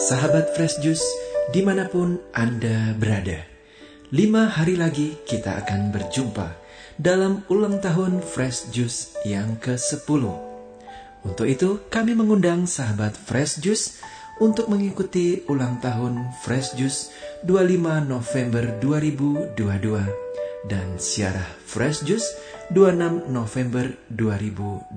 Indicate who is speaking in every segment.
Speaker 1: Sahabat Fresh Juice, di mana pun Anda berada. Lima hari lagi kita akan berjumpa dalam ulang tahun Fresh Juice yang ke-10. Untuk itu, kami mengundang sahabat Fresh Juice untuk mengikuti ulang tahun Fresh Juice 25 November 2022 dan siarah Fresh Juice 26 November 2022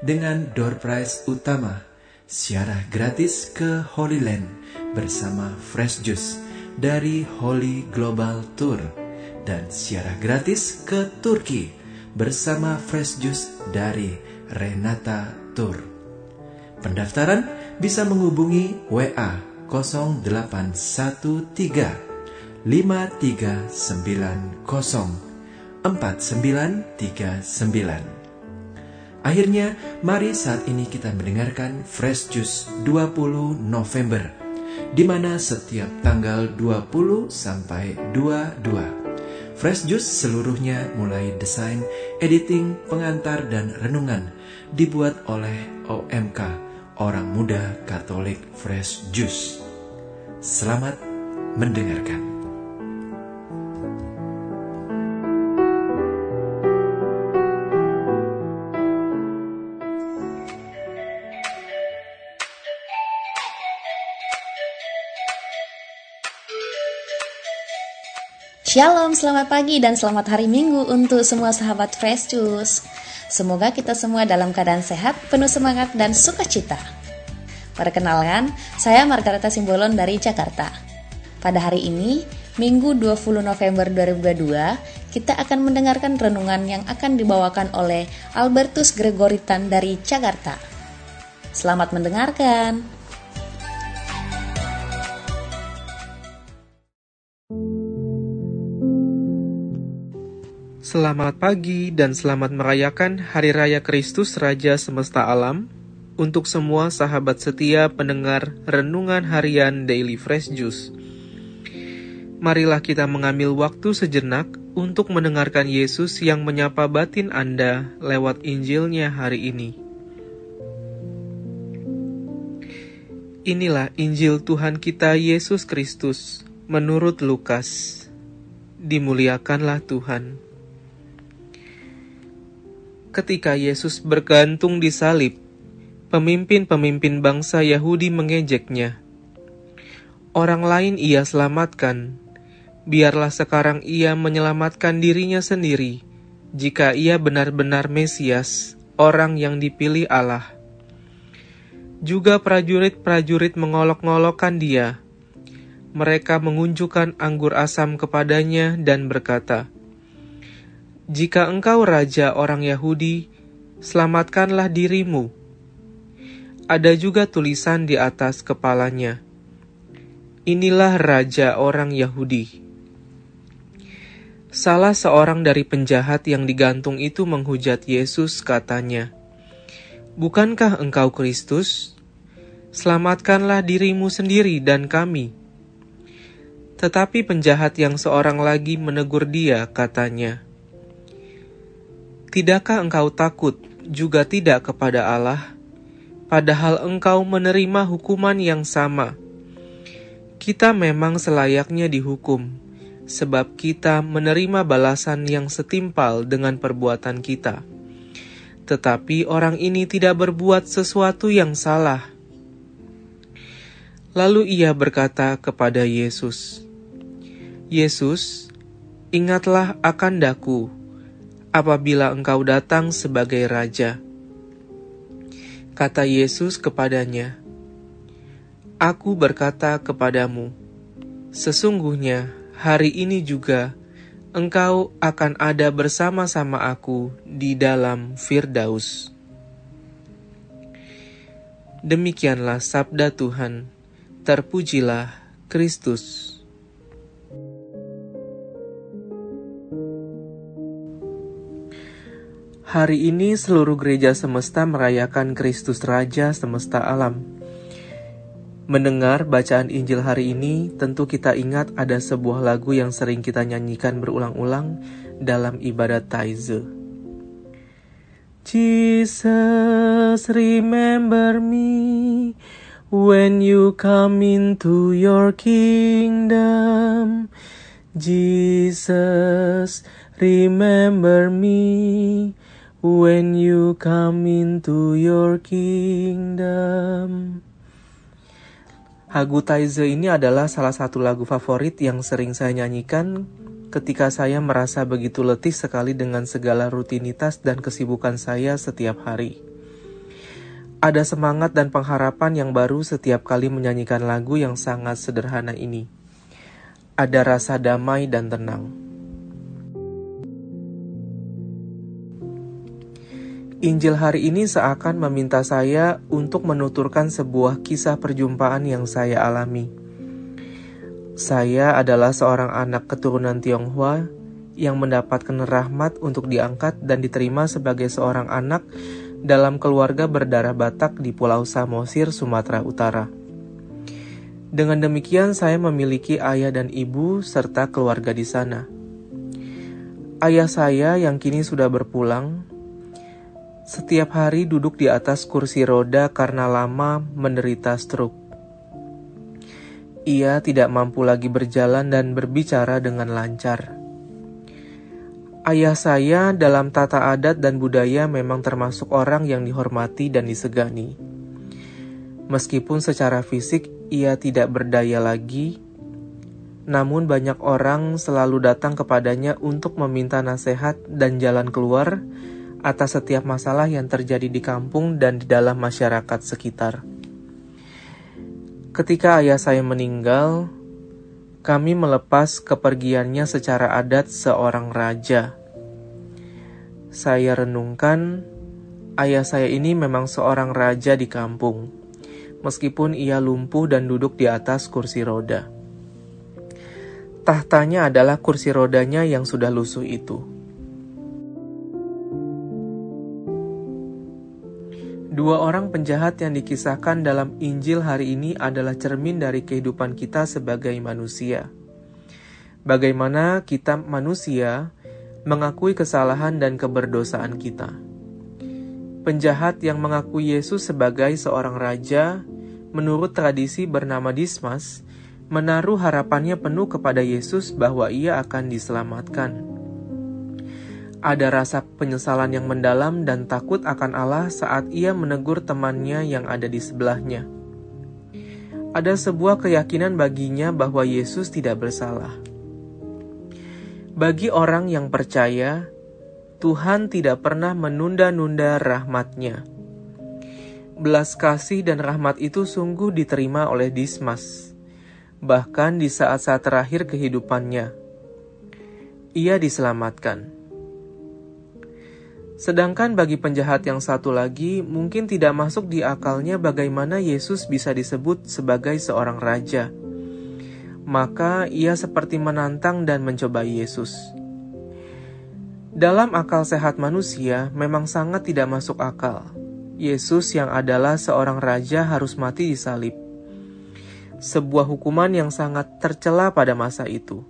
Speaker 1: dengan door prize utama siarah gratis ke Holy Land bersama Fresh Juice dari Holy Global Tour dan siarah gratis ke Turki bersama Fresh Juice dari Renata Tour. Pendaftaran bisa menghubungi WA 0813 5390 4939 Akhirnya, mari saat ini kita mendengarkan Fresh Juice 20 November, di mana setiap tanggal 20 sampai 22. Fresh Juice seluruhnya mulai desain, editing, pengantar, dan renungan dibuat oleh OMK, Orang Muda Katolik Fresh Juice. Selamat mendengarkan.
Speaker 2: Shalom, selamat pagi dan selamat hari Minggu untuk semua sahabat Fresh Juice. Semoga kita semua dalam keadaan sehat, penuh semangat dan sukacita. Perkenalkan, saya Margareta Simbolon dari Jakarta. Pada hari ini, Minggu 20 November 2022, kita akan mendengarkan renungan yang akan dibawakan oleh Albertus Gregoritan dari Jakarta. Selamat mendengarkan.
Speaker 3: Selamat pagi dan selamat merayakan Hari Raya Kristus Raja Semesta Alam untuk semua sahabat setia pendengar renungan harian Daily Fresh Juice. Marilah kita mengambil waktu sejenak untuk mendengarkan Yesus yang menyapa batin Anda lewat Injilnya hari ini. Inilah Injil Tuhan kita Yesus Kristus menurut Lukas. Dimuliakanlah Tuhan ketika Yesus bergantung di salib, pemimpin-pemimpin bangsa Yahudi mengejeknya. Orang lain ia selamatkan, biarlah sekarang ia menyelamatkan dirinya sendiri, jika ia benar-benar Mesias, orang yang dipilih Allah. Juga prajurit-prajurit mengolok-ngolokkan dia. Mereka mengunjukkan anggur asam kepadanya dan berkata, jika engkau raja orang Yahudi, selamatkanlah dirimu. Ada juga tulisan di atas kepalanya. Inilah raja orang Yahudi. Salah seorang dari penjahat yang digantung itu menghujat Yesus, katanya, "Bukankah engkau Kristus? Selamatkanlah dirimu sendiri dan kami." Tetapi penjahat yang seorang lagi menegur dia, katanya, Tidakkah engkau takut juga tidak kepada Allah, padahal engkau menerima hukuman yang sama? Kita memang selayaknya dihukum, sebab kita menerima balasan yang setimpal dengan perbuatan kita. Tetapi orang ini tidak berbuat sesuatu yang salah. Lalu ia berkata kepada Yesus, "Yesus, ingatlah akan daku." Apabila engkau datang sebagai raja. Kata Yesus kepadanya, Aku berkata kepadamu, sesungguhnya hari ini juga engkau akan ada bersama-sama aku di dalam Firdaus. Demikianlah sabda Tuhan. Terpujilah Kristus. Hari ini seluruh gereja semesta merayakan Kristus Raja semesta alam. Mendengar bacaan Injil hari ini, tentu kita ingat ada sebuah lagu yang sering kita nyanyikan berulang-ulang dalam ibadat Taize. Jesus, remember me when you come into your kingdom. Jesus, remember me when you come into your kingdom. Hagutaize ini adalah salah satu lagu favorit yang sering saya nyanyikan ketika saya merasa begitu letih sekali dengan segala rutinitas dan kesibukan saya setiap hari. Ada semangat dan pengharapan yang baru setiap kali menyanyikan lagu yang sangat sederhana ini. Ada rasa damai dan tenang. Injil hari ini seakan meminta saya untuk menuturkan sebuah kisah perjumpaan yang saya alami. Saya adalah seorang anak keturunan Tionghoa yang mendapatkan rahmat untuk diangkat dan diterima sebagai seorang anak dalam keluarga berdarah Batak di Pulau Samosir, Sumatera Utara. Dengan demikian, saya memiliki ayah dan ibu serta keluarga di sana. Ayah saya yang kini sudah berpulang setiap hari duduk di atas kursi roda karena lama menderita stroke. Ia tidak mampu lagi berjalan dan berbicara dengan lancar. Ayah saya dalam tata adat dan budaya memang termasuk orang yang dihormati dan disegani. Meskipun secara fisik ia tidak berdaya lagi, namun banyak orang selalu datang kepadanya untuk meminta nasihat dan jalan keluar atas setiap masalah yang terjadi di kampung dan di dalam masyarakat sekitar. Ketika ayah saya meninggal, kami melepas kepergiannya secara adat seorang raja. Saya renungkan, ayah saya ini memang seorang raja di kampung, meskipun ia lumpuh dan duduk di atas kursi roda. Tahtanya adalah kursi rodanya yang sudah lusuh itu. Dua orang penjahat yang dikisahkan dalam Injil hari ini adalah cermin dari kehidupan kita sebagai manusia. Bagaimana kita manusia mengakui kesalahan dan keberdosaan kita. Penjahat yang mengakui Yesus sebagai seorang raja, menurut tradisi bernama Dismas, menaruh harapannya penuh kepada Yesus bahwa ia akan diselamatkan. Ada rasa penyesalan yang mendalam dan takut akan Allah saat ia menegur temannya yang ada di sebelahnya. Ada sebuah keyakinan baginya bahwa Yesus tidak bersalah. Bagi orang yang percaya, Tuhan tidak pernah menunda-nunda rahmatnya. Belas kasih dan rahmat itu sungguh diterima oleh Dismas, bahkan di saat-saat terakhir kehidupannya. Ia diselamatkan. Sedangkan bagi penjahat yang satu lagi, mungkin tidak masuk di akalnya bagaimana Yesus bisa disebut sebagai seorang raja. Maka ia seperti menantang dan mencoba Yesus. Dalam akal sehat manusia, memang sangat tidak masuk akal. Yesus yang adalah seorang raja harus mati di salib. Sebuah hukuman yang sangat tercela pada masa itu.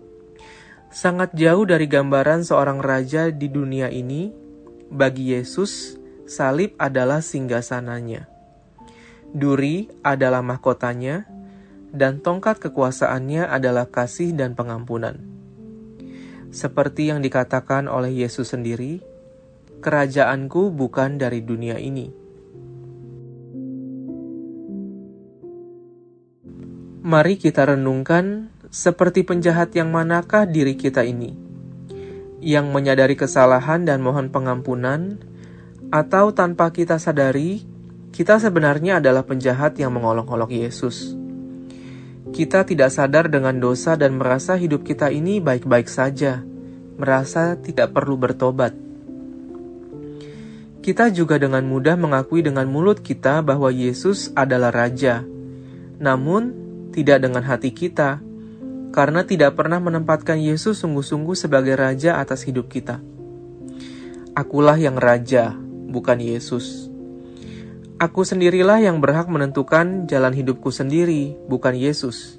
Speaker 3: Sangat jauh dari gambaran seorang raja di dunia ini bagi Yesus, salib adalah singgasananya. Duri adalah mahkotanya, dan tongkat kekuasaannya adalah kasih dan pengampunan. Seperti yang dikatakan oleh Yesus sendiri, kerajaanku bukan dari dunia ini. Mari kita renungkan seperti penjahat yang manakah diri kita ini yang menyadari kesalahan dan mohon pengampunan, atau tanpa kita sadari, kita sebenarnya adalah penjahat yang mengolok-olok Yesus. Kita tidak sadar dengan dosa dan merasa hidup kita ini baik-baik saja, merasa tidak perlu bertobat. Kita juga dengan mudah mengakui dengan mulut kita bahwa Yesus adalah Raja, namun tidak dengan hati kita karena tidak pernah menempatkan Yesus sungguh-sungguh sebagai raja atas hidup kita. Akulah yang raja, bukan Yesus. Aku sendirilah yang berhak menentukan jalan hidupku sendiri, bukan Yesus.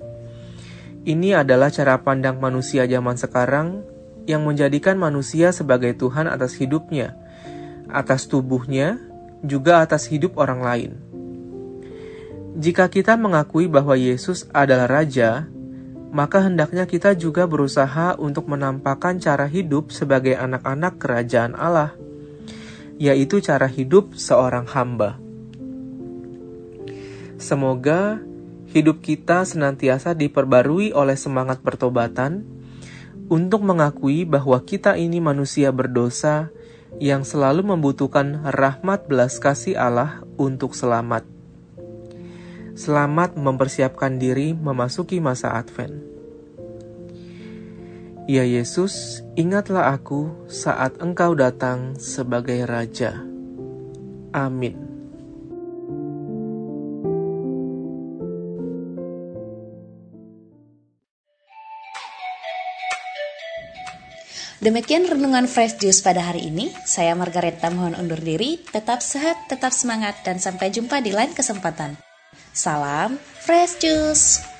Speaker 3: Ini adalah cara pandang manusia zaman sekarang yang menjadikan manusia sebagai Tuhan atas hidupnya, atas tubuhnya, juga atas hidup orang lain. Jika kita mengakui bahwa Yesus adalah Raja, maka hendaknya kita juga berusaha untuk menampakkan cara hidup sebagai anak-anak kerajaan Allah, yaitu cara hidup seorang hamba. Semoga hidup kita senantiasa diperbarui oleh semangat pertobatan untuk mengakui bahwa kita ini manusia berdosa yang selalu membutuhkan rahmat belas kasih Allah untuk selamat. Selamat mempersiapkan diri memasuki masa Advent. Ya Yesus, ingatlah aku saat Engkau datang sebagai Raja. Amin.
Speaker 2: Demikian renungan Fresh Juice pada hari ini. Saya Margareta mohon undur diri. Tetap sehat, tetap semangat, dan sampai jumpa di lain kesempatan. Salam Fresh Juice.